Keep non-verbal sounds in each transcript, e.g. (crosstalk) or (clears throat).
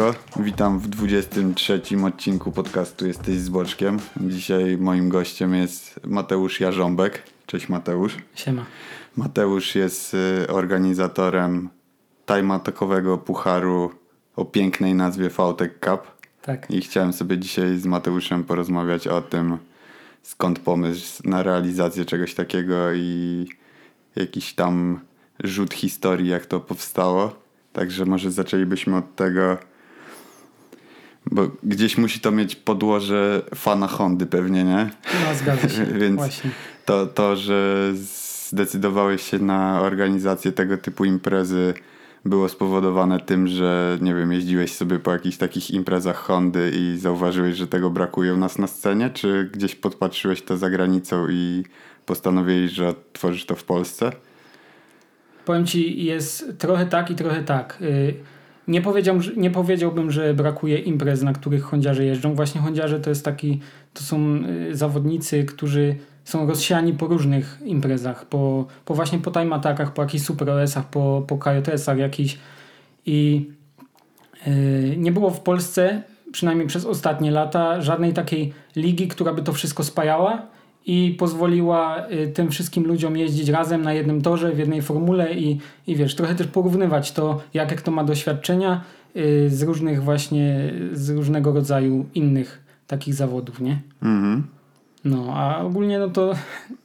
Siemanko, witam w 23 odcinku podcastu Jesteś z Boczkiem. Dzisiaj moim gościem jest Mateusz Jarząbek. Cześć Mateusz. Siema. Mateusz jest y, organizatorem tajmatakowego pucharu o pięknej nazwie VTech Cup. Tak. I chciałem sobie dzisiaj z Mateuszem porozmawiać o tym, skąd pomysł na realizację czegoś takiego i jakiś tam rzut historii, jak to powstało. Także może zaczęlibyśmy od tego, bo gdzieś musi to mieć podłoże fana Hondy pewnie, nie? No zgadza się, (laughs) Więc właśnie. To, to, że zdecydowałeś się na organizację tego typu imprezy było spowodowane tym, że nie wiem, jeździłeś sobie po jakichś takich imprezach Hondy i zauważyłeś, że tego brakuje u nas na scenie, czy gdzieś podpatrzyłeś to za granicą i postanowiłeś, że tworzysz to w Polsce? Powiem ci, jest trochę tak i trochę tak. Y, nie, powiedział, nie powiedziałbym, że brakuje imprez, na których hondziarze jeżdżą. Właśnie hondziarze to jest taki, to są y, zawodnicy, którzy są rozsiani po różnych imprezach, po, po właśnie po time attackach, po jakichś super OS-ach, po, po KJS-ach jakichś i yy, nie było w Polsce, przynajmniej przez ostatnie lata, żadnej takiej ligi, która by to wszystko spajała i pozwoliła y, tym wszystkim ludziom jeździć razem na jednym torze, w jednej formule i, i wiesz, trochę też porównywać to, jakie kto ma doświadczenia yy, z różnych właśnie, z różnego rodzaju innych takich zawodów, nie? Mhm. No, a ogólnie no to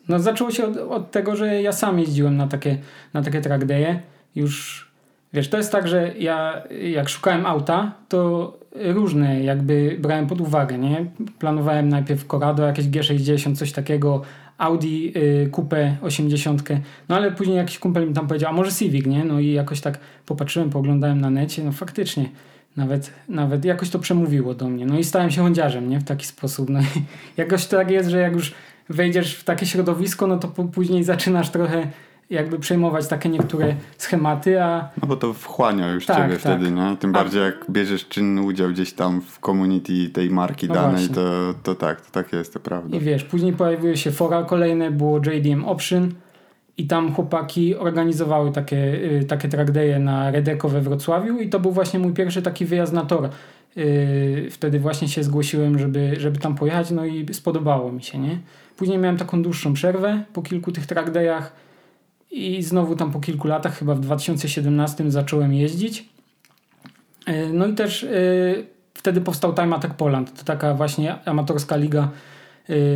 no zaczęło się od, od tego, że ja sam jeździłem na takie, na takie track day'e. Już, wiesz, to jest tak, że ja jak szukałem auta, to różne jakby brałem pod uwagę, nie? Planowałem najpierw Corrado, jakieś G60, coś takiego, Audi y, Coupe 80, no ale później jakiś kumpel mi tam powiedział, a może Civic, nie? No i jakoś tak popatrzyłem, pooglądałem na necie, no faktycznie nawet, nawet jakoś to przemówiło do mnie. No i stałem się hondziarzem, nie? W taki sposób. No i (laughs) jakoś tak jest, że jak już wejdziesz w takie środowisko, no to później zaczynasz trochę jakby przejmować takie niektóre schematy, a... No bo to wchłania już tak, ciebie tak. wtedy, nie? Tym a... bardziej jak bierzesz czynny udział gdzieś tam w community tej marki no danej, to, to tak, to tak jest, to prawda. I wiesz, później pojawiły się fora kolejne, było JDM Option, i tam chłopaki organizowały takie, y, takie track day'e na Redeko we Wrocławiu i to był właśnie mój pierwszy taki wyjazd na tor. Y, wtedy właśnie się zgłosiłem, żeby, żeby tam pojechać, no i spodobało mi się, nie? Później miałem taką dłuższą przerwę po kilku tych track day'ach i znowu tam po kilku latach, chyba w 2017 zacząłem jeździć. Y, no i też wtedy powstał Time Attack Poland. To taka właśnie amatorska liga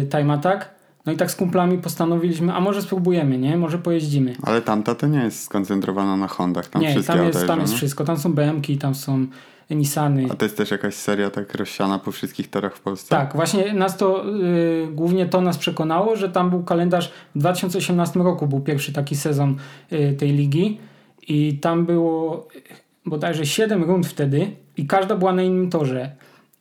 Time Attack no i tak z kumplami postanowiliśmy, a może spróbujemy, nie? Może pojeździmy. Ale tamta to nie jest skoncentrowana na Hondach, tam nie, wszystkie tam jest, tam jest wszystko. Tam są BMki, tam są Nissany. A to jest też jakaś seria tak rozsiana po wszystkich torach w Polsce? Tak, właśnie nas to, yy, głównie to nas przekonało, że tam był kalendarz, w 2018 roku był pierwszy taki sezon yy, tej ligi i tam było bodajże 7 rund wtedy i każda była na innym torze.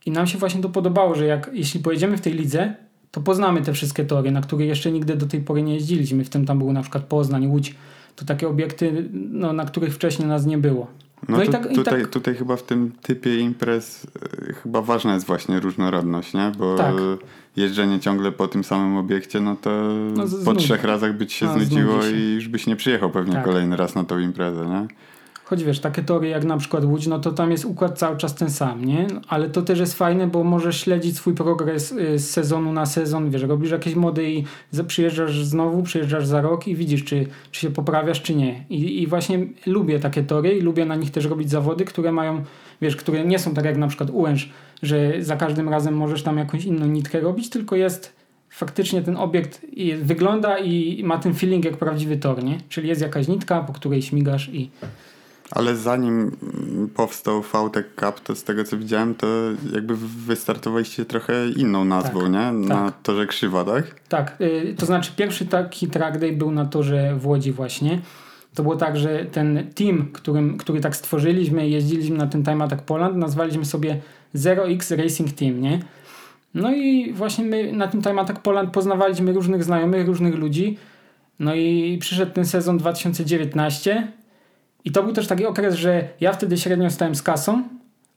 I nam się właśnie to podobało, że jak, jeśli pojedziemy w tej lidze, to poznamy te wszystkie tory, na które jeszcze nigdy do tej pory nie jeździliśmy. W tym tam był na przykład Poznań, Łódź. To takie obiekty, no, na których wcześniej nas nie było. No, no tu, i tak, tutaj, i tak... tutaj chyba w tym typie imprez y, chyba ważna jest właśnie różnorodność, nie? Bo tak. jeżdżenie ciągle po tym samym obiekcie, no to no, po trzech razach by ci się no, znudziło się. i już byś nie przyjechał pewnie tak. kolejny raz na tą imprezę, nie? Choć wiesz, takie tory jak na przykład Łódź, no to tam jest układ cały czas ten sam, nie? Ale to też jest fajne, bo możesz śledzić swój progres y, z sezonu na sezon, wiesz, robisz jakieś mody i przyjeżdżasz znowu, przyjeżdżasz za rok i widzisz, czy, czy się poprawiasz, czy nie. I, I właśnie lubię takie tory i lubię na nich też robić zawody, które mają, wiesz, które nie są tak jak na przykład Ułęż, że za każdym razem możesz tam jakąś inną nitkę robić, tylko jest faktycznie ten obiekt wygląda i ma ten feeling jak prawdziwy tor, nie? Czyli jest jakaś nitka, po której śmigasz i ale zanim powstał VTech Cup, to z tego co widziałem, to jakby wystartowaliście trochę inną nazwą, tak, nie? Na tak. torze Krzywa, tak? Tak, y, to znaczy pierwszy taki track day był na torze w Łodzi właśnie. To było tak, że ten team, którym, który tak stworzyliśmy, jeździliśmy na ten Time Attack Poland, nazwaliśmy sobie Zero X Racing Team, nie? No i właśnie my na tym Time Attack Poland poznawaliśmy różnych znajomych, różnych ludzi. No i przyszedł ten sezon 2019 i to był też taki okres, że ja wtedy średnio stałem z kasą,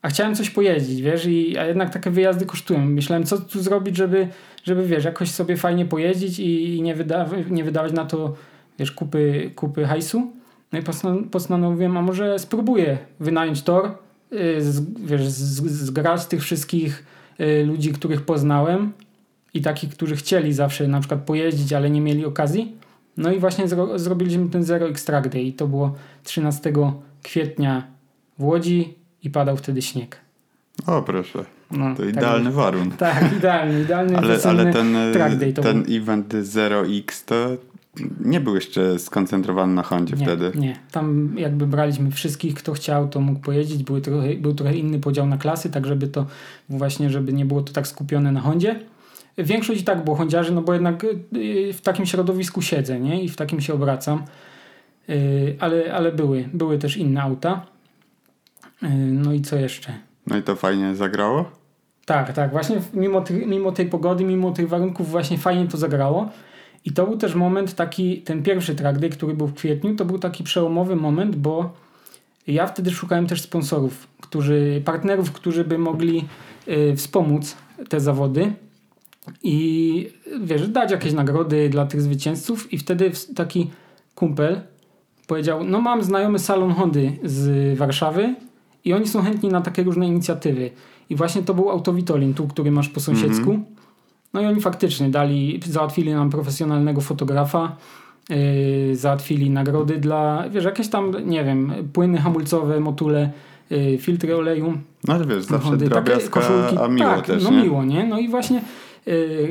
a chciałem coś pojeździć, wiesz, i, a jednak takie wyjazdy kosztują. Myślałem, co tu zrobić, żeby, żeby wiesz, jakoś sobie fajnie pojeździć i, i nie, wyda nie wydawać na to, wiesz, kupy, kupy hajsu. No i postanowiłem, a może spróbuję wynająć tor, y, z, wiesz, z, zgrać tych wszystkich y, ludzi, których poznałem i takich, którzy chcieli zawsze na przykład pojeździć, ale nie mieli okazji. No i właśnie zro, zrobiliśmy ten Zero Extract Day i to było 13 kwietnia w Łodzi i padał wtedy śnieg. O proszę, No, to tak idealny jest. warun. (laughs) Tak, idealny, idealny Ale, ale ten, to ten był. event 0x to nie był jeszcze skoncentrowany na Hondzie Nie, wtedy. nie. Tam jakby braliśmy wszystkich, kto chciał, to mógł pojeździć. Były trochę, był trochę inny podział na klasy, tak żeby to właśnie, żeby nie było to tak skupione na Hondzie. Większość i tak było Hondziarzy, no bo jednak y, w takim środowisku siedzę, nie? I w takim się obracam. Y, Ale, ale były, były też inne auta. Y, No i co jeszcze? No i to fajnie zagrało? Tak, tak. Właśnie mimo, ty, mimo tej pogody, mimo tych warunków właśnie fajnie to zagrało. I to był też moment taki, ten pierwszy track day, który był w kwietniu, to był taki przełomowy moment, bo ja wtedy szukałem też sponsorów, którzy, partnerów, którzy by mogli y, wspomóc te zawody i wiesz, dać jakieś nagrody dla tych zwycięzców i wtedy taki kumpel powiedział, no mam znajomy salon Hondy z Warszawy i oni są chętni na takie różne inicjatywy. I właśnie to był Autowitolin, tu, który masz po sąsiedzku. No i oni faktycznie dali, załatwili nam profesjonalnego fotografa, yy, załatwili nagrody dla, wiesz, jakieś tam, nie wiem, płyny hamulcowe, motule, yy, filtry oleju. No ale wiesz, zawsze Hondy, drobiazga, a miło tak, też, no nie? miło, nie? No i właśnie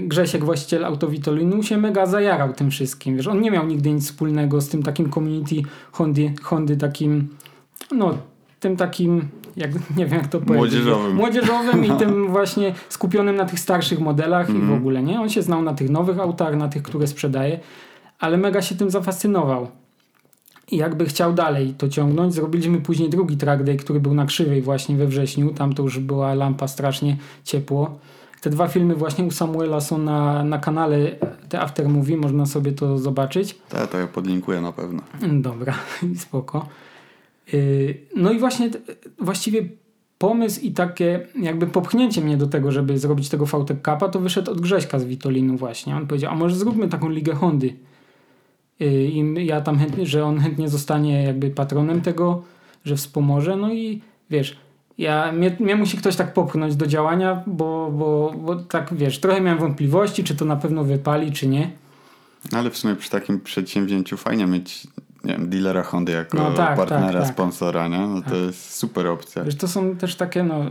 Grzesiek, właściciel Autowitolinu się mega zajarał tym wszystkim, wiesz, on nie miał nigdy nic wspólnego z tym takim community Hondy, Hondy takim, no, tym takim, jak, (laughs) nie wiem jak to powiedzieć. Młodzieżowym. Młodzieżowym i (laughs) tym właśnie skupionym na tych starszych modelach i w Mhm. ogóle, nie? On się znał na tych nowych autach, na tych, które sprzedaje, ale mega się tym zafascynował. I jakby chciał dalej to ciągnąć, zrobiliśmy później drugi track day, który był na krzywej właśnie we wrześniu. Tam to już była lampa strasznie ciepło. Te dwa filmy właśnie u Samuela są na, na kanale The After Movie, można sobie to zobaczyć. To, to ja podlinkuję na pewno. Dobra, (laughs) spoko. Yy, No i właśnie właściwie pomysł i takie jakby popchnięcie mnie do tego, żeby zrobić tego VTEC Cupa, to wyszedł od Grześka z Witolinu właśnie. On powiedział, a może zróbmy taką ligę Hondy. Yy, I ja tam chętnie, że on chętnie zostanie jakby patronem tego, że wspomoże. No i wiesz, ja, mnie, mnie musi ktoś tak popchnąć do działania, bo, bo, bo tak wiesz, trochę miałem wątpliwości, czy to na pewno wypali, czy nie. Ale w sumie przy takim przedsięwzięciu fajnie mieć nie wiem, dealera Hondy jako No tak, partnera, tak, tak. sponsora, nie? No to Tak. jest super opcja. Wiesz, to są też takie, no,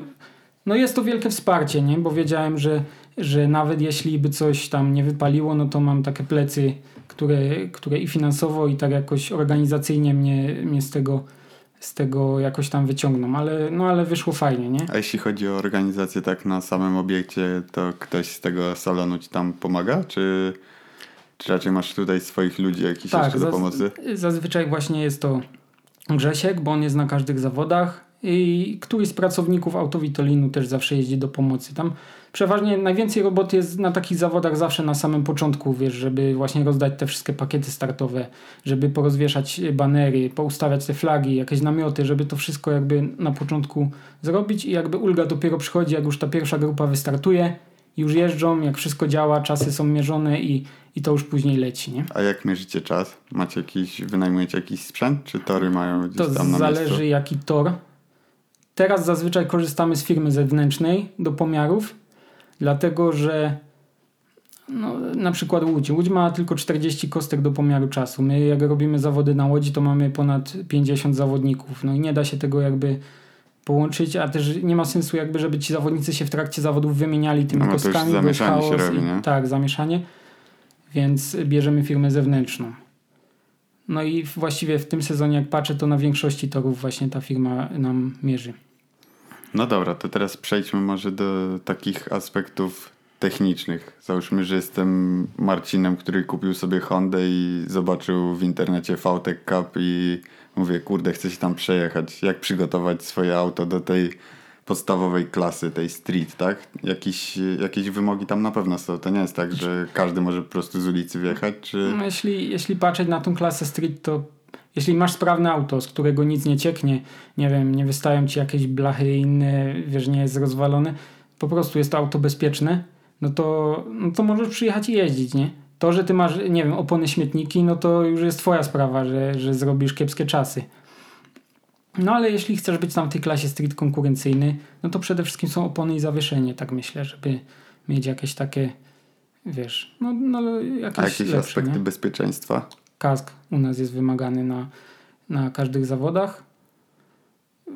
no jest to wielkie wsparcie, nie? Bo wiedziałem, że, że nawet jeśli by coś tam nie wypaliło, no to mam takie plecy, które, które i finansowo, i tak jakoś organizacyjnie mnie, mnie z tego z tego jakoś tam wyciągną, ale, no, ale wyszło fajnie, nie? A jeśli chodzi o organizację tak na samym obiekcie, to ktoś z tego salonu ci tam pomaga? Czy, czy raczej masz tutaj swoich ludzi jakiś jeszcze do pomocy? zazwyczaj właśnie jest to Grzesiek, bo on jest na każdych zawodach i któryś z pracowników Autowitolinu też zawsze jeździ do pomocy. Tam przeważnie najwięcej roboty jest na takich zawodach zawsze na samym początku, wiesz, żeby właśnie rozdać te wszystkie pakiety startowe, żeby porozwieszać banery, poustawiać te flagi, jakieś namioty, żeby to wszystko jakby na początku zrobić i jakby ulga dopiero przychodzi, jak już ta pierwsza grupa wystartuje, już jeżdżą, jak wszystko działa, czasy są mierzone i, i to już później leci, nie? A jak mierzycie czas? Macie jakiś, wynajmujecie jakiś sprzęt? Czy tory mają gdzieś To tam na zależy miejscu? jaki tor. Teraz zazwyczaj korzystamy z firmy zewnętrznej do pomiarów, dlatego że no, na przykład Łódź. Łódź ma tylko 40 kostek do pomiaru czasu. My jak robimy zawody na Łodzi, to mamy ponad 50 zawodników. No i nie da się tego jakby połączyć, a też nie ma sensu jakby, żeby ci zawodnicy się w trakcie zawodów wymieniali tymi No, bo to już kostkami. zamieszanie się chaos robi, i- nie? Tak, zamieszanie. Więc bierzemy firmę zewnętrzną. No i właściwie w tym sezonie, jak patrzę, to na większości torów właśnie ta firma nam mierzy. No dobra, to teraz przejdźmy może do takich aspektów technicznych. Załóżmy, że jestem Marcinem, który kupił sobie Hondę i zobaczył w internecie VTEC Cup i mówię, kurde, chcę się tam przejechać. Jak przygotować swoje auto do tej podstawowej klasy, tej street, tak? Jakiś, jakieś wymogi tam na pewno są. To nie jest tak, że każdy może po prostu z ulicy wjechać, czy... No, jeśli, jeśli patrzeć na tą klasę street, to jeśli masz sprawne auto, z którego nic nie cieknie, nie wiem, nie wystają ci jakieś blachy inne, wiesz, nie jest rozwalone, po prostu jest to auto bezpieczne, no to, no to możesz przyjechać i jeździć, nie? To, że ty masz, nie wiem, opony śmietniki, no to już jest twoja sprawa, że, że zrobisz kiepskie czasy. No ale jeśli chcesz być tam w tej klasie street konkurencyjny, no to przede wszystkim są opony i zawieszenie, tak myślę, żeby mieć jakieś takie, wiesz, no, no jakieś, A jakieś lepsze, aspekty nie? bezpieczeństwa? Kask u nas jest wymagany na, na każdych zawodach.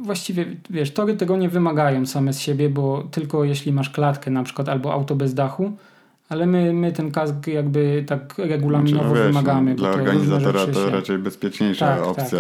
Właściwie, wiesz, tory tego nie wymagają same z siebie, bo tylko jeśli masz klatkę na przykład albo auto bez dachu, ale my, my ten kask jakby tak regulaminowo Znaczy, no wiesz, wymagamy. no, dla organizatora to się- raczej bezpieczniejsza Tak, opcja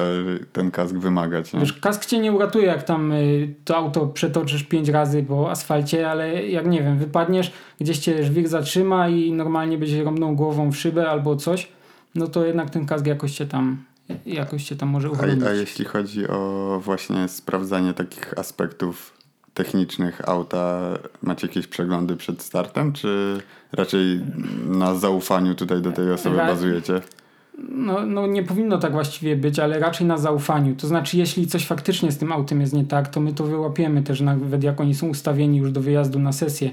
ten kask wymagać. Nie? Wiesz, kask cię nie uratuje, jak tam y, to auto przetoczysz pięć razy po asfalcie, ale jak nie wiem, wypadniesz, gdzieś cię żwir zatrzyma i normalnie będziesz rąbnął głową w szybę albo coś, no to jednak ten kask jakoś cię tam, jakoś cię tam może uchronić. A, a jeśli chodzi o właśnie sprawdzanie takich aspektów technicznych auta, macie jakieś przeglądy przed startem, czy raczej na zaufaniu tutaj do tej osoby Ra- bazujecie? No, no nie powinno tak właściwie być, ale raczej na zaufaniu. To znaczy, jeśli coś faktycznie z tym autem jest nie tak, to my to wyłapiemy też nawet jak oni są ustawieni już do wyjazdu na sesję.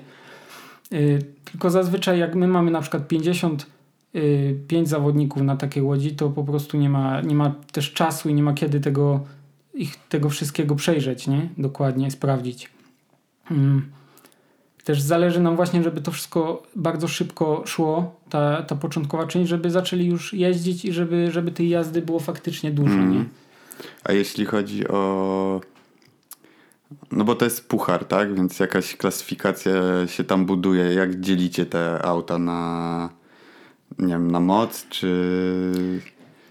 Yy, tylko zazwyczaj jak my mamy na przykład 55 zawodników na takiej łodzi, to po prostu nie ma, nie ma też czasu i nie ma kiedy tego, ich, tego wszystkiego przejrzeć, nie? Dokładnie, sprawdzić. Mm. Też zależy nam właśnie, żeby to wszystko bardzo szybko szło, ta, ta początkowa część, żeby zaczęli już jeździć i żeby, żeby tej jazdy było faktycznie dużo, Mhm. nie? A jeśli chodzi o. No bo to jest puchar, tak? Więc jakaś klasyfikacja się tam buduje. Jak dzielicie te auta na. Nie wiem, na moc, czy.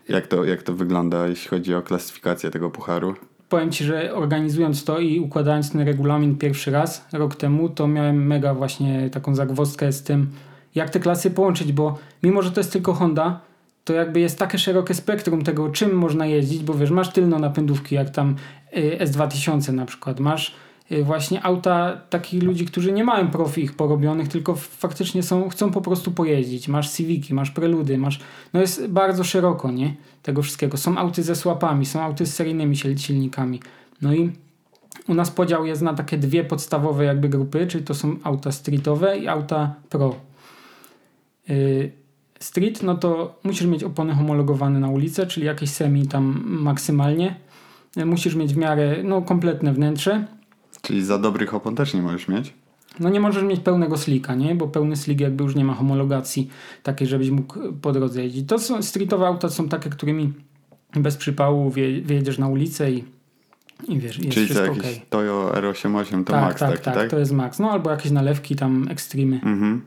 Jak to, jak to wygląda, jeśli chodzi o klasyfikację tego pucharu? Powiem Ci, że organizując to i układając ten regulamin pierwszy raz, rok temu, to miałem mega właśnie taką zagwozdkę z tym, jak te klasy połączyć, bo mimo, że to jest tylko Honda, to jakby jest takie szerokie spektrum tego, czym można jeździć, bo wiesz, masz tylno napędówki, jak tam y, S2000 na przykład, masz właśnie auta takich ludzi, którzy nie mają profi ich porobionych, tylko faktycznie są, chcą po prostu pojeździć. Masz Civici, masz Preludy, masz, no jest bardzo szeroko, nie? Tego wszystkiego. Są auty ze słapami, są auty z seryjnymi sil- silnikami. No i u nas podział jest na takie dwie podstawowe jakby grupy, czyli to są auta streetowe i auta pro. Yy, street, no to musisz mieć opony homologowane na ulicę, czyli jakieś semi tam maksymalnie. Yy, Musisz mieć w miarę, no kompletne wnętrze. Czyli za dobrych opon też nie możesz mieć? No nie możesz mieć pełnego slika, nie? Bo pełny slik jakby już nie ma homologacji takiej, żebyś mógł po drodze jeździć. To są streetowe auta, są takie, którymi bez przypału wje, wyjedziesz na ulicę i, i wiesz, jest Czyli wszystko jakiś okej. Toyo R88 to Tak, max tak, taki, tak, tak? to jest max. No albo jakieś nalewki tam, ekstremy. Mhm.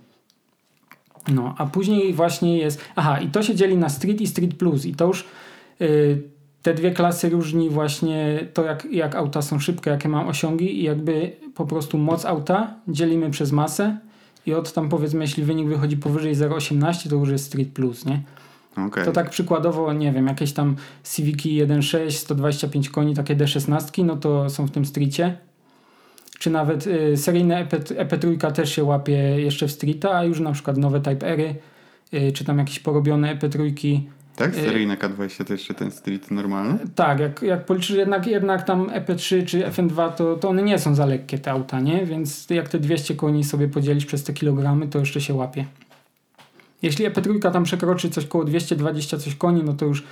No, a później właśnie jest. Aha, i to się dzieli na Street i Street Plus. I to już y, te dwie klasy różni właśnie to, jak, jak auta są szybkie, jakie mają osiągi, i jakby po prostu moc auta dzielimy przez masę. I od tam powiedzmy, jeśli wynik wychodzi powyżej 0,18, to już jest Street Plus, nie? Okej. To tak przykładowo, nie wiem, jakieś tam Civici 1.6, 125 koni, takie D16, no to są w tym streetie. Czy nawet y, seryjne EP, EP3 też się łapie jeszcze w streeta, a już na przykład nowe Type Ery, y, czy tam jakieś porobione EP3. Tak? y- Seryjne K20 to jeszcze ten street normalny? Tak, jak, jak policzysz jednak, jednak tam EP3 czy FN2, to, to one nie są za lekkie te auta, nie? Więc jak te 200 koni sobie podzielisz przez te kilogramy, to jeszcze się łapie. Jeśli EP3 tam przekroczy coś koło 220 coś koni, no to już,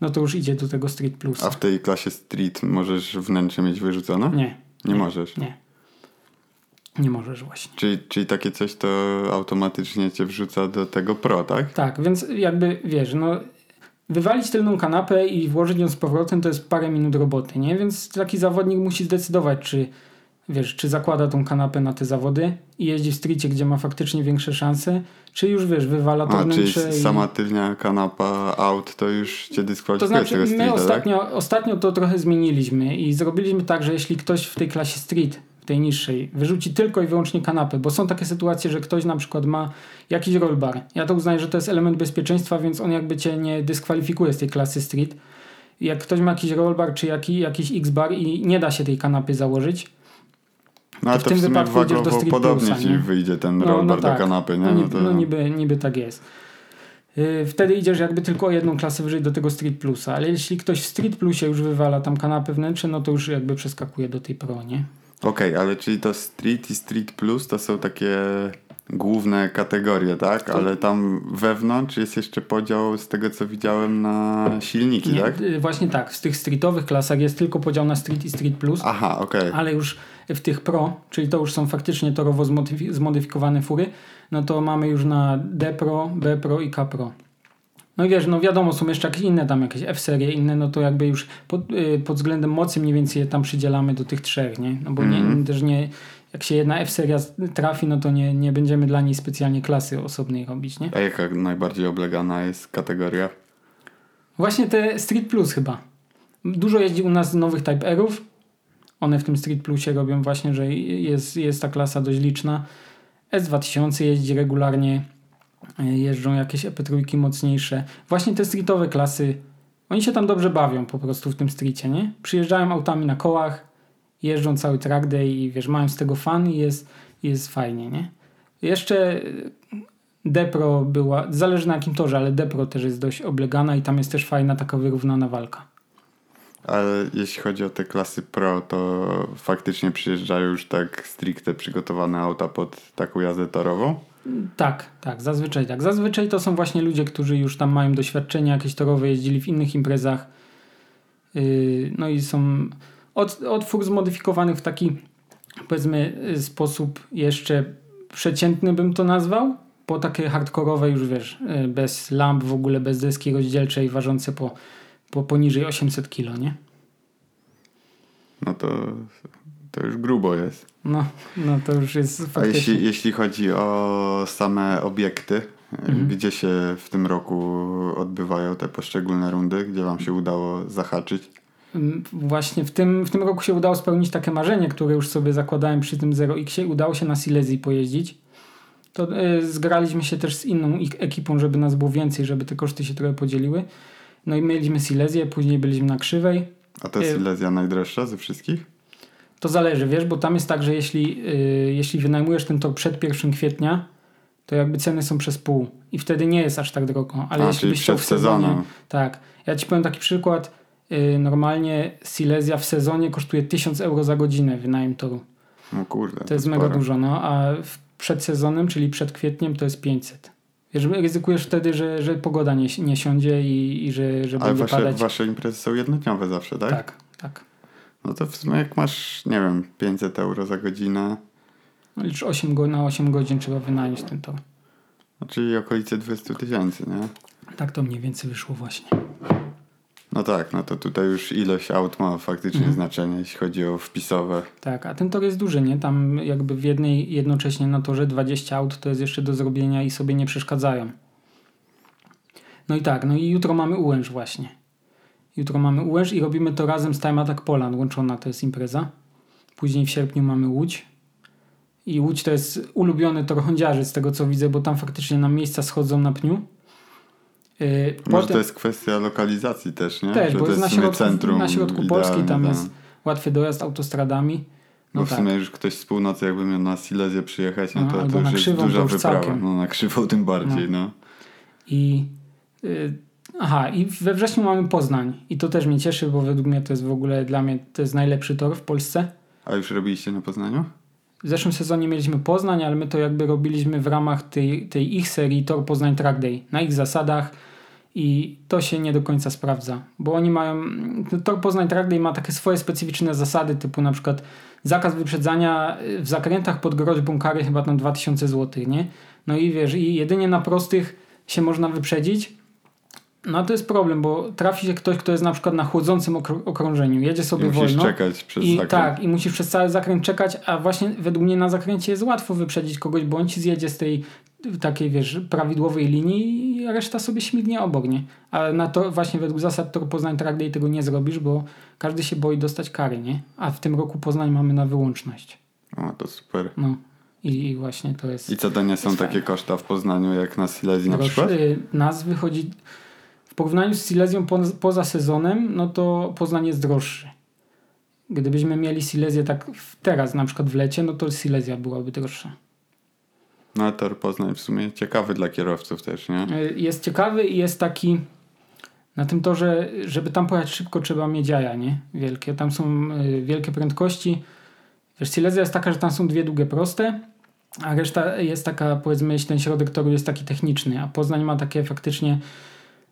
no to już idzie do tego Street Plus. A w tej klasie street możesz wnętrze mieć wyrzucone? Nie, Nie możesz. nie. Nie możesz właśnie. Czyli, czyli takie coś to automatycznie cię wrzuca do tego pro, tak? Tak, więc jakby wiesz, no wywalić tylną kanapę i włożyć ją z powrotem to jest parę minut roboty, nie? Więc taki zawodnik musi zdecydować, czy wiesz, czy zakłada tą kanapę na te zawody i jeździ w streetie, gdzie ma faktycznie większe szanse, czy już wiesz, wywala to A, czyli wnętrze i... sama tylnia kanapa out to już cię To dyskwalifikuje z znaczy, tego my streeta, tak? ostatnio, ostatnio to trochę zmieniliśmy i zrobiliśmy tak, że jeśli ktoś w tej klasie street, tej niższej, wyrzuci tylko i wyłącznie kanapę, bo są takie sytuacje, że ktoś na przykład ma jakiś rollbar. Ja to uznaję, że to jest element bezpieczeństwa, więc on jakby cię nie dyskwalifikuje z tej klasy street. Jak ktoś ma jakiś rollbar czy jaki, jakiś X-bar i nie da się tej kanapy założyć, No to tym w sumie wypadku idziesz do wagowo Street podobnie Plusa, ci wyjdzie ten No, rollbar no tak. do kanapy, nie? no, No, niby, to... no niby, niby tak jest. Yy, Wtedy idziesz jakby tylko o jedną klasę wyżej do tego Street Plusa, ale jeśli ktoś w Street Plusie już wywala tam kanapę wnętrze, no to już jakby przeskakuje do tej Pro, nie? Okej, ale czyli to Street i Street Plus to są takie główne kategorie, tak? Ale tam wewnątrz jest jeszcze podział z tego co widziałem na silniki, Nie, tak? y, Właśnie tak, w tych streetowych klasach jest tylko podział na Street i Street Plus, Aha, okej. ale już w tych Pro, czyli to już są faktycznie torowo zmodyfi- zmodyfikowane fury, no to mamy już na D Pro, B Pro i K Pro. No i wiesz, no wiadomo, są jeszcze jakieś inne tam, jakieś F-serie, inne, no to jakby już pod, y, pod względem mocy mniej więcej je tam przydzielamy do tych trzech, nie? No bo nie, też nie, jak się jedna F-seria trafi, no to nie, nie będziemy dla niej specjalnie klasy osobnej robić, nie? A jaka najbardziej oblegana jest kategoria? Właśnie te Street Plus chyba. Dużo jeździ u nas nowych Type R'ów. One w tym Street Plusie robią właśnie, że jest, jest ta klasa dość liczna. S2000 jeździ regularnie. E, Jeżdżą jakieś EP3 mocniejsze. Właśnie te streetowe klasy, oni się tam dobrze bawią po prostu w tym streetie, nie? Przyjeżdżają autami na kołach, jeżdżą cały track day i wiesz, mają z tego fan i jest, jest fajnie, nie? Jeszcze Depro była, zależy na jakim torze, ale Depro też jest dość oblegana i tam jest też fajna taka wyrównana walka. Ale jeśli chodzi o te klasy pro, to faktycznie przyjeżdżają już tak stricte przygotowane auta pod taką jazdę torową? Tak, tak, zazwyczaj tak. Zazwyczaj to są właśnie ludzie, którzy już tam mają doświadczenia jakieś torowe, jeździli w innych imprezach. Yy, no i są od, fur zmodyfikowanych w taki powiedzmy y, sposób jeszcze przeciętny bym to nazwał, po takie hardkorowe już wiesz, y, bez lamp w ogóle, bez deski rozdzielczej, ważące po, po poniżej 800 kg, nie? No to, to już grubo jest. No, no to już jest A faktycznie... jeśli, jeśli chodzi o same obiekty, Mhm. gdzie się w tym roku odbywają te poszczególne rundy, gdzie wam się udało zahaczyć? Mm, Właśnie w tym, w tym roku się udało spełnić takie marzenie, które już sobie zakładałem przy tym 0X. Udało się na Silesii pojeździć. To y, zgraliśmy się też z inną ekipą, żeby nas było więcej, żeby te koszty się trochę podzieliły. No i mieliśmy Silesię, później byliśmy na Krzywej. A to Y- Silesia najdroższa ze wszystkich? To zależy, wiesz, bo tam jest tak, że jeśli, y, jeśli wynajmujesz ten tor przed 1 kwietnia, to jakby ceny są przez pół i wtedy nie jest aż tak drogo. Ale A, jeśli czyli byś chciał w sezonie, sezonem. Tak. Ja ci powiem taki przykład. Y, Normalnie Silesia w sezonie kosztuje 1000 euro za godzinę wynajem toru. No kurde. To jest sporo. mega dużo, no. A przed sezonem, czyli przed kwietniem, to jest 500. Wiesz, ryzykujesz wtedy, że, że pogoda nie, nie siądzie i, i że, że Ale będzie wasze, padać. wasze imprezy są jednodniowe zawsze, tak? Tak, tak. No to w sumie jak masz, nie wiem, 500 euro za godzinę, No, licz 8 go, na 8 godzin trzeba wynająć ten tor. czyli okolice 20 tysięcy, nie? Tak to mniej więcej wyszło właśnie. No tak, no to tutaj już ilość aut ma faktycznie Mhm. znaczenie, jeśli chodzi o wpisowe. Tak, a ten tor jest duży, nie? Tam jakby w jednej jednocześnie na torze 20 aut to jest jeszcze do zrobienia i sobie nie przeszkadzają. No i tak, no i jutro mamy Ułęcz właśnie. Jutro mamy Ułęcz i robimy to razem z Time Attack Poland, łączona to jest impreza. Później w sierpniu mamy Łódź. I Łódź to jest ulubiony tor chądziarzy z tego co widzę, bo tam faktycznie nam miejsca schodzą na pniu. Yy, Może potem- to jest kwestia lokalizacji też, nie? Też, Że bo to jest na środku, centrum na środku Polski, tam tak. jest łatwy dojazd autostradami. Bo No w tak. sumie już ktoś z północy jakby miał na Silesię przyjechać, no No, to, już jest duża to już wyprawa. całkiem. No na krzywą tym bardziej, no. I y, aha, i we wrześniu mamy Poznań. I to też mnie cieszy, bo według mnie to jest w ogóle dla mnie to jest najlepszy tor w Polsce. A już robiliście na Poznaniu? W zeszłym sezonie mieliśmy Poznań, ale my to jakby robiliśmy w ramach tej, tej ich serii Tor Poznań Track Day, na ich zasadach i to się nie do końca sprawdza, bo oni mają, Tor Poznań Track Day ma takie swoje specyficzne zasady, typu na przykład zakaz wyprzedzania w zakrętach pod groźbą kary chyba tam 2000 zł, nie? No i wiesz, i jedynie na prostych się można wyprzedzić, no to jest problem, bo trafi się ktoś, kto jest na przykład na chłodzącym okrą- okrążeniu, jedzie I sobie musisz wolno. czekać przez I zakręt. tak, i musisz przez cały zakręt czekać, a właśnie według mnie na zakręcie jest łatwo wyprzedzić kogoś, bo on ci zjedzie z tej takiej, wiesz, prawidłowej linii i reszta sobie śmignie obok, nie? Ale na to właśnie według zasad Tor Poznań Track Day tego nie zrobisz, bo każdy się boi dostać kary, nie? A w tym roku Poznań mamy na wyłączność. O, to super. No. I, i właśnie to jest... I co to nie są takie fajne. koszta w Poznaniu jak na Silesii na przykład? Y, Nas wychodzi... W porównaniu z Silesią po, poza sezonem, no to Poznań jest droższy. Gdybyśmy mieli Silesię tak teraz, na przykład w lecie, no to Silesia byłaby droższa. No a Tor Poznań w sumie ciekawy dla kierowców też, nie? Y, Jest ciekawy i jest taki... Na tym torze, żeby tam pojechać szybko, trzeba mieć jaja, nie? Wielkie. Tam są y, wielkie prędkości. Wiesz, Silesia jest taka, że tam są dwie długie proste, a reszta jest taka, powiedzmy, ten środek toru jest taki techniczny, a Poznań ma takie faktycznie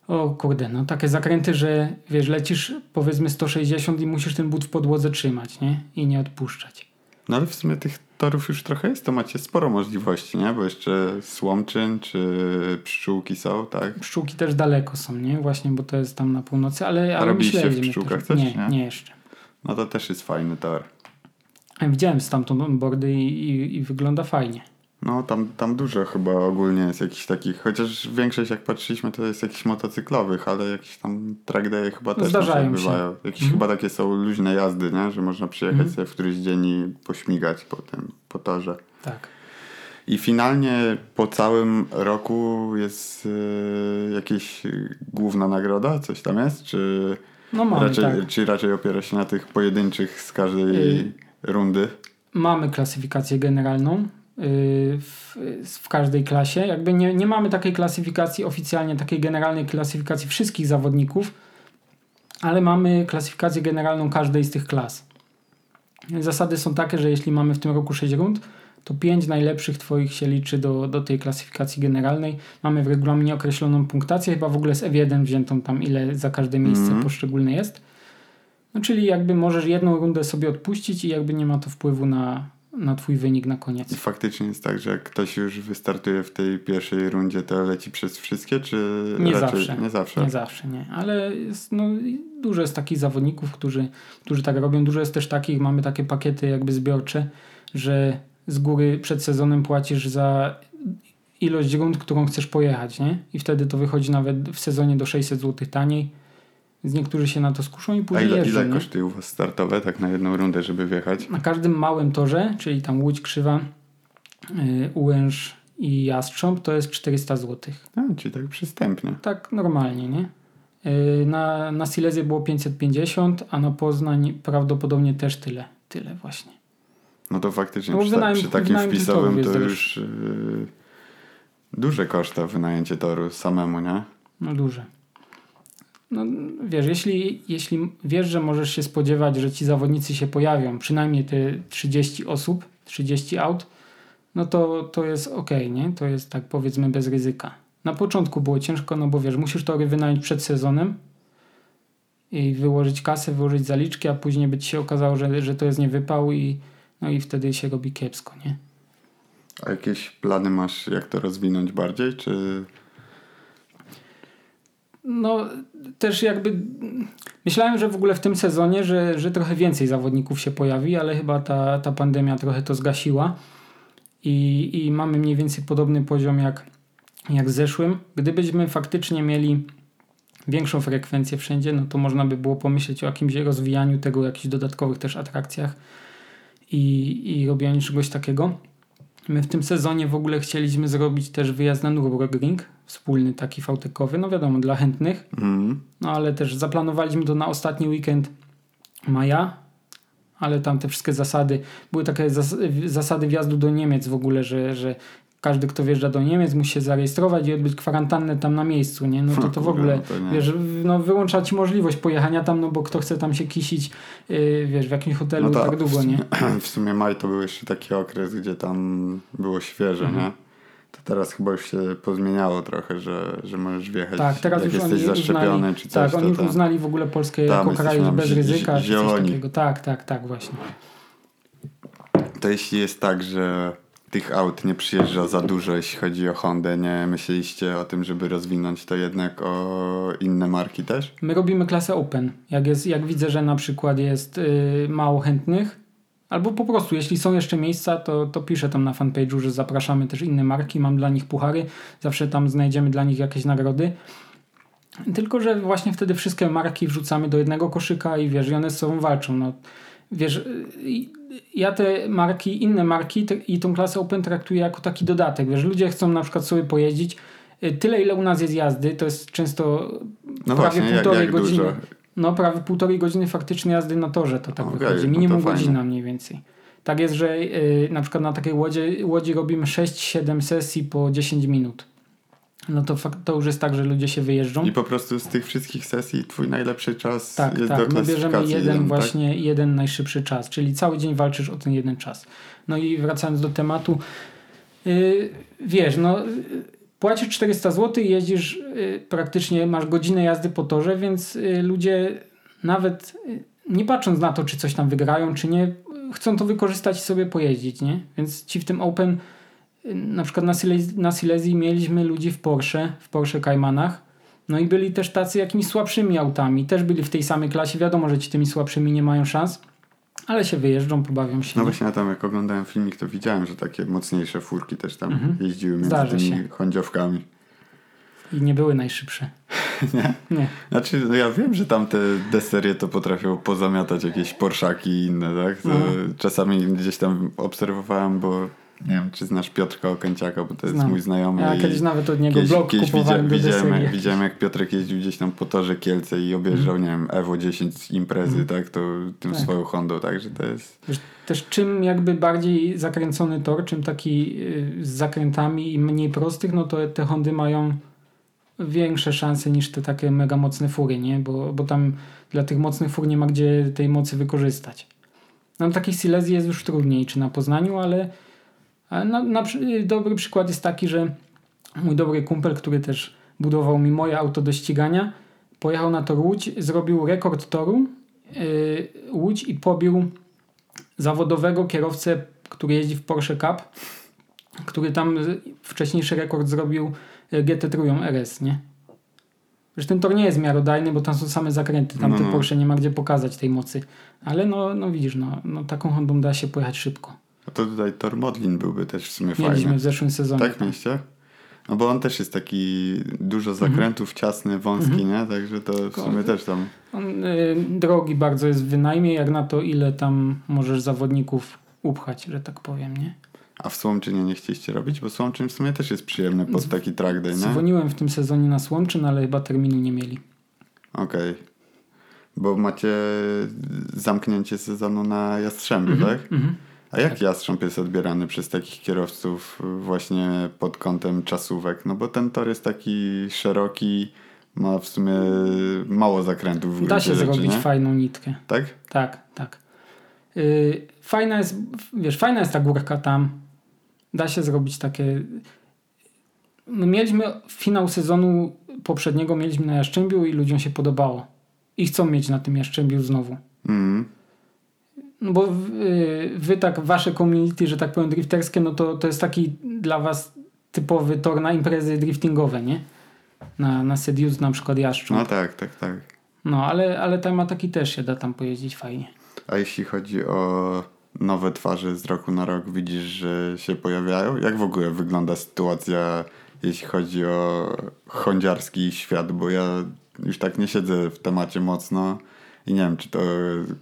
o kurde, no takie zakręty, że wiesz, lecisz powiedzmy 160 i musisz ten but w podłodze trzymać, nie? I nie odpuszczać. No ale w sumie tych torów już trochę jest, to macie sporo możliwości, nie? Bo jeszcze Słomczyn czy Pszczółki są, tak? Pszczółki też daleko są, nie? Właśnie, bo to jest tam na północy, ale... A ale robiliście w Pszczółkach też- Nie, nie? nie jeszcze. No to też jest fajny tor. Widziałem stamtąd onboardy i, i, i wygląda fajnie. No tam, tam dużo chyba ogólnie jest jakichś takich, chociaż większość jak patrzyliśmy to jest jakichś motocyklowych, ale jakieś tam track day chyba też Zdarzają się. bywają. Jakieś Mhm. chyba takie są luźne jazdy, nie? że można przyjechać Mhm. sobie w któryś dzień i pośmigać po tym, po torze. Tak. I finalnie po całym roku jest y, jakaś główna nagroda, coś tam jest, czy No mamy, raczej, tak. czy raczej opiera się na tych pojedynczych z każdej Y, rundy? Mamy klasyfikację generalną yy, w, w każdej klasie. Jakby nie, nie mamy takiej klasyfikacji oficjalnie, takiej generalnej klasyfikacji wszystkich zawodników, ale mamy klasyfikację generalną każdej z tych klas. Zasady są takie, że jeśli mamy w tym roku 6 rund, to 5 najlepszych Twoich się liczy do, do tej klasyfikacji generalnej. Mamy w regulaminie określoną punktację, chyba w ogóle z F1 wziętą tam, ile za każde miejsce Mhm. poszczególne jest. No czyli jakby możesz jedną rundę sobie odpuścić i jakby nie ma to wpływu na, na Twój wynik na I koniec. faktycznie jest tak, że jak ktoś już wystartuje w tej pierwszej rundzie, to leci przez wszystkie, czy Nie raczej zawsze. nie zawsze? Nie zawsze, nie. Ale jest, no, dużo jest takich zawodników, którzy, którzy tak robią. Dużo jest też takich, mamy takie pakiety jakby zbiorcze, że z góry przed sezonem płacisz za ilość rund, którą chcesz pojechać, nie? I wtedy to wychodzi nawet w sezonie do 600 zł taniej. Więc niektórzy się na to skuszą i A później ile, jeżdżą. ile kosztuje u was startowe, tak na jedną rundę, żeby wjechać? Na każdym małym torze, czyli tam Łódź Krzywa, yy, Ułęż i Jastrząb, to jest 400 zł. A, czyli tak przystępnie. Tak normalnie, nie? Yy, Na, na Silesię było 550, a na Poznań prawdopodobnie też tyle. Tyle właśnie. No to faktycznie No przy, ta, przy takim wpisowym to już yy, duże koszta wynajęcie toru samemu, nie? No duże. No wiesz, jeśli, jeśli wiesz, że możesz się spodziewać, że ci zawodnicy się pojawią, przynajmniej te 30 osób, 30 aut, no to, to jest ok, nie? To jest tak powiedzmy bez ryzyka. Na początku było ciężko, no bo wiesz, musisz tory wynająć przed sezonem i wyłożyć kasę, wyłożyć zaliczki, a później by ci się okazało, że, że to jest niewypał i no i wtedy się robi kiepsko, nie? A jakieś plany masz, jak to rozwinąć bardziej, czy... No, też jakby myślałem, że w ogóle w tym sezonie, że, że trochę więcej zawodników się pojawi, ale chyba ta, ta pandemia trochę to zgasiła i, i mamy mniej więcej podobny poziom jak, jak zeszłym. Gdybyśmy faktycznie mieli większą frekwencję wszędzie, no to można by było pomyśleć o jakimś rozwijaniu tego, jakichś dodatkowych też atrakcjach i, i robieniu czegoś takiego. My w tym sezonie w ogóle chcieliśmy zrobić też wyjazd na Nürburgring, wspólny taki fałtekowy, no wiadomo, dla chętnych, Mm. no ale też zaplanowaliśmy to na ostatni weekend maja, ale tam te wszystkie zasady, były takie zas zasady wjazdu do Niemiec w ogóle, że, że każdy, kto wjeżdża do Niemiec, musi się zarejestrować i odbyć kwarantannę tam na miejscu, nie? No to to w ogóle, no to wiesz, no wyłącza ci możliwość pojechania tam, no bo kto chce tam się kisić, yy, wiesz, w jakimś hotelu No to tak długo, w nie? sumie, (clears throat) w sumie maj to był jeszcze taki okres, gdzie tam było świeże, Mhm. nie? To teraz chyba już się pozmieniało trochę, że, że możesz wjechać, Tak, teraz jak już jesteś oni zaszczepiony uznali, czy coś. tak, to oni już tam- uznali w ogóle Polskę Tam jako kraj bez ryzyka, zi- czy coś zieloni. takiego. Tak, tak, tak, właśnie. To jeśli jest tak, że tych aut nie przyjeżdża za dużo, jeśli chodzi o Hondę, nie myśleliście o tym, żeby rozwinąć to jednak o inne marki też? My robimy klasę open. Jak, jest, jak widzę, że na przykład jest y, mało chętnych, albo po prostu, jeśli są jeszcze miejsca, to, to piszę tam na fanpage'u, że zapraszamy też inne marki, mam dla nich puchary, zawsze tam znajdziemy dla nich jakieś nagrody. Tylko, że właśnie wtedy wszystkie marki wrzucamy do jednego koszyka i wiesz, i one z sobą walczą. No, wiesz, y, ja te marki, inne marki te, i tą klasę Open traktuję jako taki dodatek. Wiesz, ludzie chcą na przykład sobie pojeździć. Y, Tyle, ile u nas jest jazdy, to jest często No prawie właśnie, jak, półtorej jak godziny. dużo? No, prawie półtorej godziny faktycznie jazdy na torze to tak Okej, wychodzi. no Minimum fajnie. godzina mniej więcej. Tak jest, że y, na przykład na takiej łodzi, łodzi robimy 6-7 sesji po 10 minut. No to, fakt, to już jest tak, że ludzie się wyjeżdżą. I po prostu z tych wszystkich sesji twój najlepszy czas tak, jest tak. do My bierzemy klasyfikacji jeden, tak? właśnie jeden najszybszy czas, czyli cały dzień walczysz o ten jeden czas. No i wracając do tematu, yy, wiesz, no yy, płacisz 400 zł i jeździsz yy, praktycznie, masz godzinę jazdy po torze, więc yy, ludzie nawet yy, nie patrząc na to, czy coś tam wygrają, czy nie, chcą to wykorzystać i sobie pojeździć, nie? Więc ci w tym Open na przykład na, Silesii, na Silesii mieliśmy ludzi w Porsche, w Porsche Caymanach, no i byli też tacy jakimiś słabszymi autami. Też byli w tej samej klasie. Wiadomo, że ci tymi słabszymi nie mają szans, ale się wyjeżdżą, pobawią się. No nie? właśnie ja tam jak oglądałem filmik, to widziałem, że takie mocniejsze furki też tam Mhm. jeździły między Zdarzy tymi się. hondziowkami. I nie były najszybsze. (laughs) Nie? Nie. Znaczy, no ja wiem, że tam te D-serie to potrafią pozamiatać jakieś Porszaki i inne, tak? No. Czasami gdzieś tam obserwowałem, bo nie wiem, czy znasz Piotrka Okęciaka, bo to jest Znam. mój znajomy. Ja kiedyś nawet od niego kiedyś, blog kiedyś kupowałem widzia, widziałem, widziałem, jak Piotrek jeździł gdzieś tam po torze Kielce i objeżdżał, nie wiem, Evo 10 z imprezy, tak? To tym Tak. swoją Hondą, także to jest... Wiesz, też czym jakby bardziej zakręcony tor, czym taki y, z zakrętami i mniej prostych, no to te Hondy mają większe szanse niż te takie mega mocne fury, nie? Bo, bo tam dla tych mocnych fur nie ma gdzie tej mocy wykorzystać. No na takich Silesii jest już trudniej, czy na Poznaniu, ale na, na, dobry przykład jest taki, że mój dobry kumpel, który też budował mi moje auto do ścigania, pojechał na tor Łódź, zrobił rekord toru yy, Łódź i pobił zawodowego kierowcę, który jeździ w Porsche Cup, który tam wcześniejszy rekord zrobił y, GT3 RS, nie? Że ten tor nie jest miarodajny, bo tam są same zakręty. Tam No, no. Porsche nie ma gdzie pokazać tej mocy. Ale no, no widzisz, no, no taką Hondą da się pojechać szybko. A to tutaj Tor Modlin byłby też w sumie Mieliśmy fajny. w zeszłym sezonie. Tak, mieliście? No bo on też jest taki dużo Mhm. zakrętów, ciasny, wąski, nie? Także to w sumie też tam... On y, drogi bardzo jest wynajmniej, jak na to, ile tam możesz zawodników upchać, że tak powiem, nie? A w Słomczynie nie chcieliście robić? Bo Słomczyn w sumie też jest przyjemny pod taki track day, nie? Dzwoniłem w tym sezonie na Słomczyn, ale chyba terminu nie mieli. Okej. Bo macie zamknięcie sezonu na Jastrzębiu, tak? Mhm. A jak Jastrząb jest odbierany przez takich kierowców właśnie pod kątem czasówek? No bo ten tor jest taki szeroki, ma w sumie mało zakrętów w Da się rzeczy, zrobić nie? fajną nitkę. Tak? Tak, tak. Yy, fajna jest, wiesz, fajna jest ta górka tam. Da się zrobić takie... No mieliśmy finał sezonu poprzedniego, mieliśmy na Jaszczębiu i ludziom się podobało. I chcą mieć na tym Jaszczębiu znowu. Mhm. No bo wy, wy tak, wasze community, że tak powiem, drifterskie, no to, to jest taki dla was typowy tor na imprezy driftingowe, nie? Na, na Sedius na przykład Jaszczur. No tak, tak, tak. No, ale, ale Tamataki też się da tam pojeździć fajnie. A jeśli chodzi o nowe twarze z roku na rok, widzisz, że się pojawiają? Jak w ogóle wygląda sytuacja, jeśli chodzi o hondziarski świat? Bo ja już tak nie siedzę w temacie mocno i nie wiem, czy to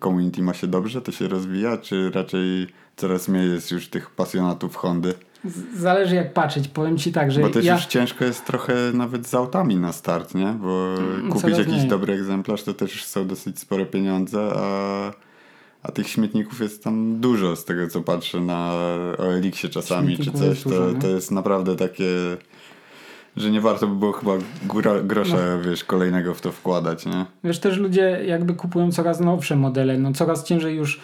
community ma się dobrze, to się rozwija, czy raczej coraz mniej jest już tych pasjonatów Hondy? Zależy jak patrzeć. Powiem ci tak, że Bo też ja... już ciężko jest trochę nawet z autami na start, nie? Bo Mm, kupić coraz jakiś mniej. dobry egzemplarz to też są dosyć spore pieniądze, a, a tych śmietników jest tam dużo z tego co patrzę na OLX-ie czasami czy Śmietników coś. jest To, dużo, no. to jest naprawdę takie, że nie warto by było chyba góra, grosza, No. wiesz, kolejnego w to wkładać, nie? Wiesz, też ludzie jakby kupują coraz nowsze modele. No coraz ciężej już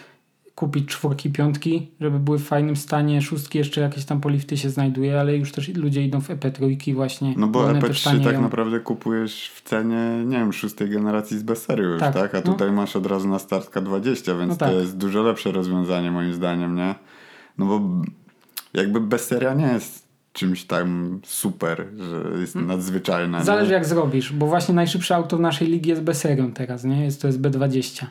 kupić czwórki, piątki, żeby były w fajnym stanie. Szóstki jeszcze jakieś tam polifty się znajduje, ale już też ludzie idą w EP3 właśnie. No bo one też EP3 tak tanieją. naprawdę kupujesz w cenie, nie wiem, szóstej generacji z bezserii już, tak? Tak, A no. tutaj masz od razu na start K20, więc No tak. to jest dużo lepsze rozwiązanie moim zdaniem, nie? No bo jakby bezseria nie jest czymś tam super, że jest nadzwyczajna. Hmm. Zależy nie? jak zrobisz, bo właśnie najszybsze auto w naszej ligi jest B-serią teraz, nie? Jest, to jest B20.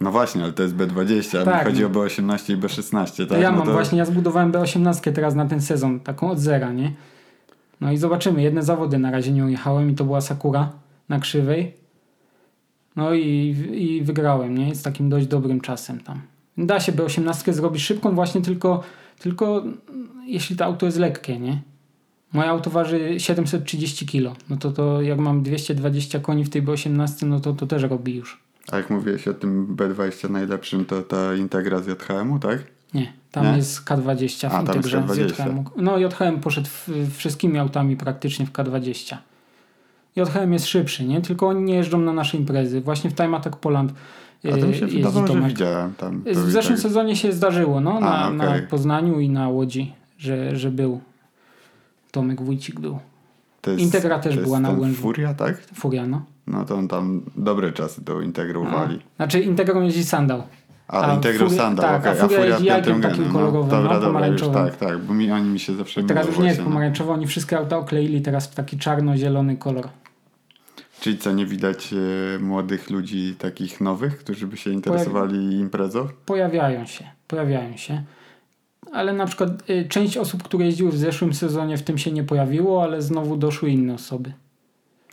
No właśnie, ale to jest B20, a Tak, mi chodzi no. o B18 i B16, To tak? ja no mam właśnie, ja zbudowałem B18 teraz na ten sezon, taką od zera, nie? No i zobaczymy, jedne zawody na razie nią jechałem i to była Sakura na krzywej. No i, i wygrałem, nie? Z takim dość dobrym czasem tam. Da się B18 zrobić szybką właśnie tylko, tylko jeśli to auto jest lekkie, nie? Moje auto waży 730 kg. No to, to jak mam 220 koni w tej B18, no to to też robi już. A jak mówiłeś o tym B20 najlepszym, to ta integra z JHM-u, tak? Nie, tam Nie? jest K20 w A, Integrze z K20. JHM. No JHM poszedł w, wszystkimi autami praktycznie w K20. JHM jest szybszy, nie? Tylko oni nie jeżdżą na nasze imprezy. Właśnie w Time Attack Poland A to mi się y, wydawało, że widziałem tam. W i zeszłym tak- sezonie się zdarzyło, no, na, A, na okej. Poznaniu i na Łodzi, że, że był. Tomek Wójcik był. jest- Integra też była na Łężu. Furia, tak? Furia, no. No to on tam dobre czasy to integrowali. Znaczy Integrą jeździ Sandał. A, A Integro Furia- Sandał, tak, a okej, Furia jest w jajkiem piątym takim genie, kolorowym, Dobra, no, dobra, już tak, tak, bo mi, oni mi się zawsze Teraz myliło już nie jest no. pomarańczowy, oni wszystkie auta okleili teraz w taki czarno-zielony kolor. Czyli co, nie widać e, młodych ludzi takich nowych, którzy by się interesowali imprezą? Pojawiają się, pojawiają się. Ale na przykład y, część osób, które jeździły w zeszłym sezonie w tym się nie pojawiło, ale znowu doszły inne osoby.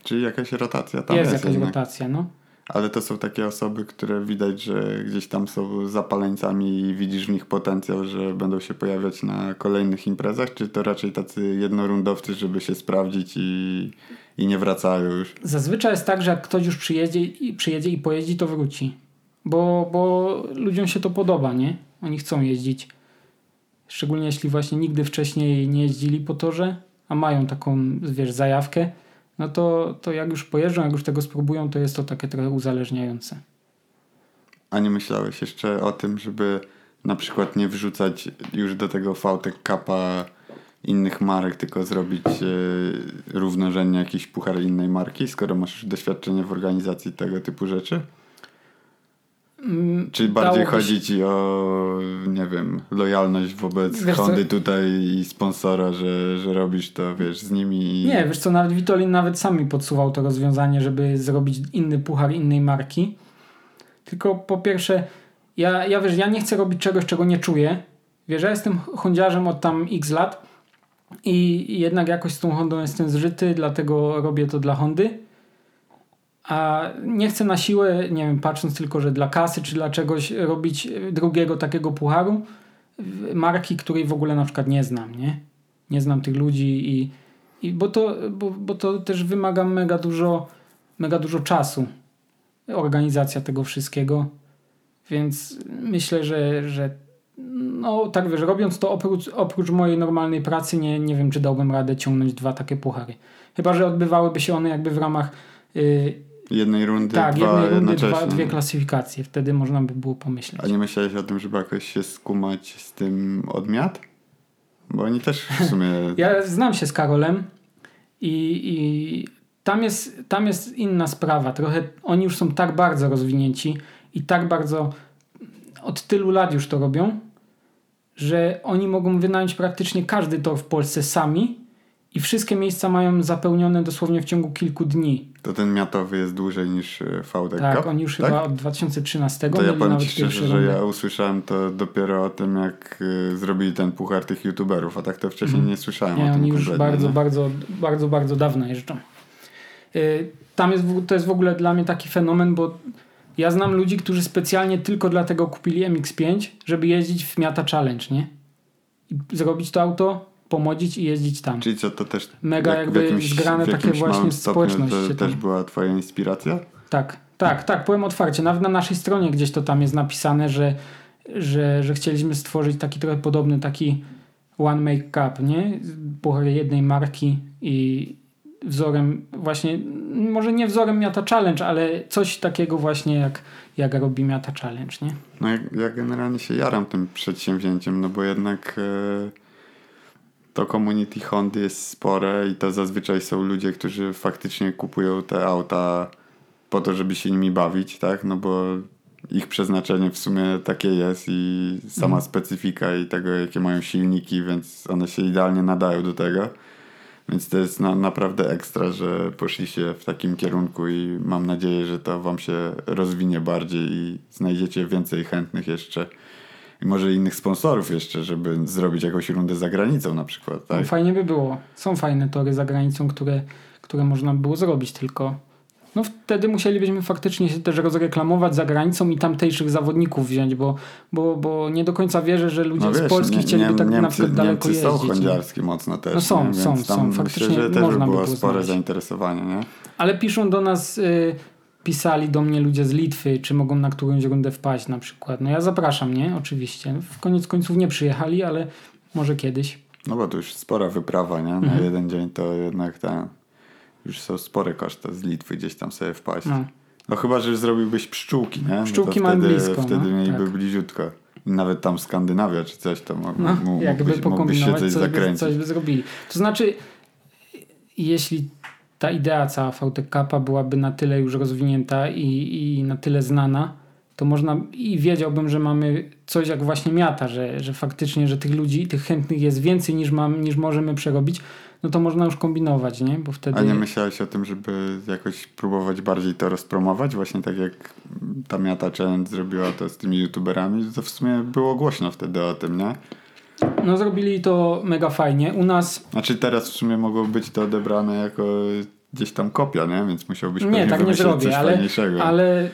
Czyli jakaś rotacja tam jest jest, jakaś jednak. rotacja, no. Ale to są takie osoby, które widać, że gdzieś tam są zapaleńcami i widzisz w nich potencjał, że będą się pojawiać na kolejnych imprezach, czy to raczej tacy jednorundowcy, żeby się sprawdzić i, i nie wracają już? Zazwyczaj jest tak, że jak ktoś już przyjedzie i, przyjedzie i pojeździ, to wróci. Bo, bo ludziom się to podoba, nie? Oni chcą jeździć. Szczególnie jeśli właśnie nigdy wcześniej nie jeździli po torze, a mają taką, wiesz, zajawkę, no to, to jak już pojeżdżą, jak już tego spróbują, to jest to takie trochę uzależniające. A nie myślałeś jeszcze o tym, żeby na przykład nie wrzucać już do tego VTEC Cupa innych marek, tylko zrobić e, równorzędnie jakiś puchar innej marki, skoro masz już doświadczenie w organizacji tego typu rzeczy? Mm, Czy bardziej chodzi ci o, nie wiem, lojalność wobec Wiesz co? Hondy tutaj i sponsora, że, że robisz to, wiesz, z nimi i... Nie, wiesz co, nawet Witolin nawet sam mi podsuwał to rozwiązanie, żeby zrobić inny puchar innej marki. Tylko po pierwsze, ja, ja wiesz, ja nie chcę robić czegoś, czego nie czuję. Wiesz, ja jestem hondziarzem od tam x lat i jednak jakoś z tą Hondą jestem zżyty, dlatego robię to dla Hondy. A nie chcę na siłę, nie wiem, patrząc tylko, że dla kasy czy dla czegoś robić drugiego takiego pucharu marki, której w ogóle na przykład nie znam, nie? Nie znam tych ludzi i, i bo, to, bo, bo to też wymaga mega dużo, mega dużo czasu organizacja tego wszystkiego. Więc myślę, że, że no tak wiesz, robiąc to oprócz, oprócz mojej normalnej pracy nie, nie wiem, czy dałbym radę ciągnąć dwa takie puchary. Chyba, że odbywałyby się one jakby w ramach y, Jednej rundy, tak, dwa jednej rundy, dwa, dwie klasyfikacje. Wtedy można by było pomyśleć. A nie myślałeś o tym, żeby jakoś się skumać z tym odmiat? Bo oni też w sumie... (laughs) Ja znam się z Karolem i, i tam, jest, tam jest inna sprawa. Trochę oni już są tak bardzo rozwinięci i tak bardzo od tylu lat już to robią, że oni mogą wynająć praktycznie każdy tor w Polsce sami i wszystkie miejsca mają zapełnione dosłownie w ciągu kilku dni. To ten miatowy jest dłużej niż e, VTEC Tak, oni już tak? chyba od 2013 To ja powiem ci szczerze, że ja usłyszałem to dopiero o tym, jak y, zrobili ten puchar tych youtuberów, a tak to wcześniej nie słyszałem o Nie, tym oni już bardzo, nie? bardzo, bardzo, bardzo dawno jeżdżą. Y, Tam jest, to jest w ogóle dla mnie taki fenomen, bo ja znam ludzi, którzy specjalnie tylko dlatego kupili MX-5, żeby jeździć w Miata Challenge, nie? I zrobić to auto, pomodzić i jeździć tam. Czyli co, to też Mega jakby zgrane w takie jakimś właśnie społeczność To tam- też była twoja inspiracja? Tak, tak, tak, powiem otwarcie. Nawet na naszej stronie gdzieś to tam jest napisane, że, że, że chcieliśmy stworzyć taki trochę podobny, taki One Make Cup, nie? Puchar jednej marki i wzorem właśnie, może nie wzorem Miata Challenge, ale coś takiego właśnie jak, jak robi Miata Challenge, nie? No ja, ja generalnie się jaram tym przedsięwzięciem, no bo jednak e, to community Hondy jest spore i to zazwyczaj są ludzie, którzy faktycznie kupują te auta po to, żeby się nimi bawić, tak? No bo ich przeznaczenie w sumie takie jest i sama Mhm. specyfika i tego, jakie mają silniki, więc one się idealnie nadają do tego. Więc to jest na, naprawdę ekstra, że poszliście w takim kierunku i mam nadzieję, że to wam się rozwinie bardziej i znajdziecie więcej chętnych jeszcze i może innych sponsorów jeszcze, żeby zrobić jakąś rundę za granicą na przykład, No, tak? fajnie by było. Są fajne tory za granicą, które, które można by było zrobić, tylko no wtedy musielibyśmy faktycznie się też rozreklamować za granicą i tamtejszych zawodników wziąć, bo, bo, bo nie do końca wierzę, że ludzie No z wiesz, Polski nie- chcieliby nie- tak na Niemcy, przykład daleko Niemcy są jeździć. nie? hondziarskie mocno też, No są, nie? są, są. myślę, Faktycznie że też można by było spore zainteresowanie, nie? Ale piszą do nas y, pisali do mnie ludzie z Litwy, czy mogą na którąś rundę wpaść na przykład. No ja zapraszam, nie? Oczywiście. W koniec końców nie przyjechali, ale może kiedyś. No bo to już spora wyprawa, nie? Na Mhm. jeden dzień to jednak tam już są spore koszty z Litwy gdzieś tam sobie wpaść. No, No. chyba, że zrobiłbyś pszczółki, nie? No Pszczółki mam wtedy, blisko, Wtedy no, mieliby tak. bliziutko. Nawet tam Skandynawia czy coś to mógł, No, jakby mógłbyś, się pokombinować, coś coś, by, zakręcić. coś by zrobili. To znaczy, jeśli ta idea cała VTK byłaby na tyle już rozwinięta i, i na tyle znana, to można i wiedziałbym, że mamy coś jak właśnie miata, że, że faktycznie, że tych ludzi, tych chętnych jest więcej niż, mam, niż możemy przerobić, no to można już kombinować, nie? Bo wtedy... A nie myślałeś o tym, żeby jakoś próbować bardziej to rozpromować? Właśnie tak jak ta Miata Challenge zrobiła to z tymi youtuberami, to w sumie było głośno wtedy o tym, nie? No zrobili to mega fajnie. U nas Znaczy teraz w sumie mogło być to odebrane jako gdzieś tam kopia, nie? Więc musiałbyś Nie, tak nie zrobię, coś ale, fajniejszego. ale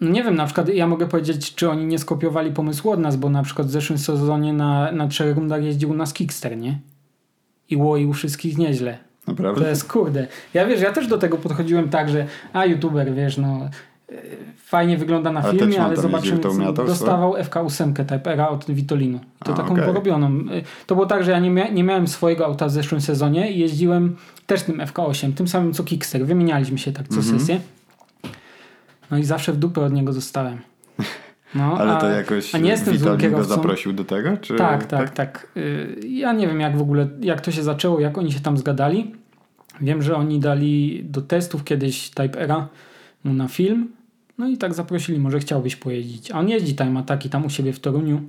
no nie wiem, na przykład ja mogę powiedzieć, czy oni nie skopiowali pomysłu od nas, bo na przykład w zeszłym sezonie na, na trzech rundach jeździł u nas Kickster, nie? I łoił wszystkich nieźle. Naprawdę? To jest kurde. Ja wiesz, ja też do tego podchodziłem tak, że a youtuber, wiesz, no e, fajnie wygląda na A też filmie, ale zobaczymy, dostawał FK8 Type R od Vitolinu. I to A, taką okej. porobioną. Y, To było tak, że ja nie, mia nie miałem swojego auta w zeszłym sezonie i jeździłem też tym FK8, tym samym co Kickster. Wymienialiśmy się tak co Mhm. sesję. No i zawsze w dupę od niego dostałem. (laughs) No, Ale a, to jakoś a nie jestem złym kierowcą. zaprosił do tego? Czy Tak, tak, tak. Y, Ja nie wiem jak w ogóle, jak to się zaczęło, jak oni się tam zgadali. Wiem, że oni dali do testów kiedyś Type Era mu na film. No i tak zaprosili, może chciałbyś pojeździć. A on jeździ tam ataki tam u siebie w Toruniu.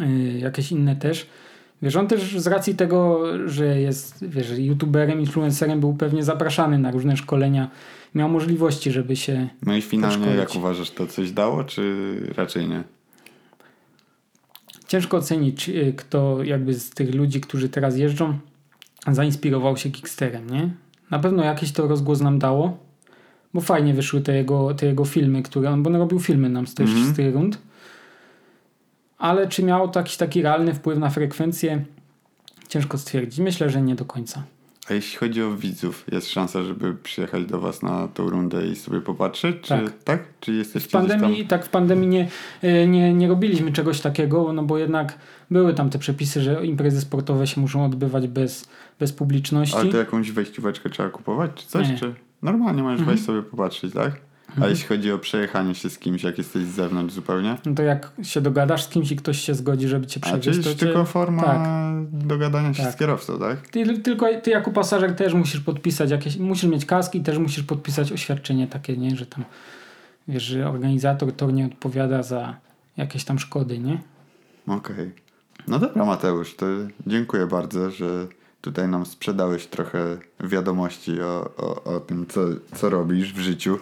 Y, jakieś inne też. Wiesz, on też z racji tego, że jest wiesz, youtuberem, influencerem, był pewnie zapraszany na różne szkolenia. Miał możliwości, żeby się No i finalnie Poszkolić. jak uważasz, to coś dało, czy raczej nie? Ciężko ocenić, y, kto jakby z tych ludzi, którzy teraz jeżdżą, zainspirował się Kicksterem, nie? Na pewno jakiś to rozgłos nam dało, bo fajnie wyszły te jego, te jego filmy, które on, bo on robił filmy nam z tych Mhm. wszystkich rund. Ale czy miało to jakiś taki realny wpływ na frekwencję? Ciężko stwierdzić. Myślę, że nie do końca. A jeśli chodzi o widzów, jest szansa, żeby przyjechać do was na tą rundę i sobie popatrzeć? Czy, Tak. tak? Czy jesteście W pandemii, gdzieś tak w pandemii nie, y, nie, nie robiliśmy czegoś takiego, no bo jednak były tam te przepisy, że imprezy sportowe się muszą odbywać bez, bez publiczności. tam? Ale to jakąś wejścióweczkę trzeba kupować, czy coś? Nie. Czy normalnie możesz Mhm. wejść sobie popatrzeć, tak? A jeśli chodzi o przejechanie się z kimś, jak jesteś z zewnątrz zupełnie? No to jak się dogadasz z kimś i ktoś się zgodzi, żeby cię A przewieźć, czyli to już cię... tylko forma tak. dogadania się Tak. z kierowcą, tak? Ty, tylko ty jako pasażer też musisz podpisać jakieś, musisz mieć kaski i też musisz podpisać oświadczenie takie, nie, że tam wiesz, że organizator tor nie odpowiada za jakieś tam szkody, nie? Okej. No dobra Mateusz, to dziękuję bardzo, że tutaj nam sprzedałeś trochę wiadomości o, o, o tym, co, co robisz w życiu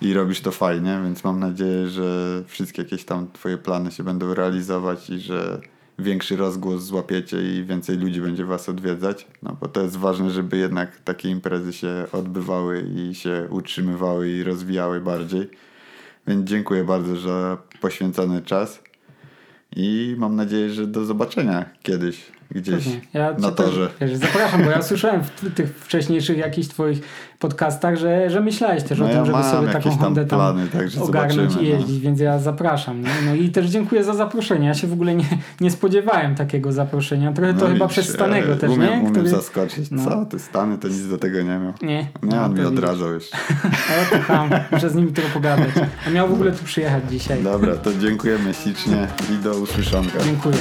i robisz to fajnie, więc mam nadzieję, że wszystkie jakieś tam twoje plany się będą realizować i że większy rozgłos złapiecie i więcej ludzi będzie was odwiedzać, no bo to jest ważne, żeby jednak takie imprezy się odbywały i się utrzymywały i rozwijały bardziej. Więc dziękuję bardzo za poświęcony czas. I mam nadzieję, że do zobaczenia kiedyś gdzieś Pewnie. Ja na też, torze. Wiesz, zapraszam, bo ja słyszałem w tych wcześniejszych jakichś twoich podcastach, że, że myślałeś też No o tym, ja żeby mam sobie taką tam Hondę tam plany, także ogarnąć i no. jeździć, więc ja zapraszam. Nie? No i też dziękuję za zaproszenie. Ja się w ogóle nie, nie spodziewałem takiego zaproszenia. Trochę to No chyba widzisz, przez Stanego e, też, umiem, nie? Umiem Który... zaskoczyć. no. Co? Ty Stany to nic do tego nie miał. Nie, Nie, no, on mi to odradzał już. Ale to tam, muszę z nimi trochę pogadać. A miał w ogóle tu przyjechać dzisiaj. Dobra, to dziękujemy ślicznie i do usłyszonka. Dziękuję.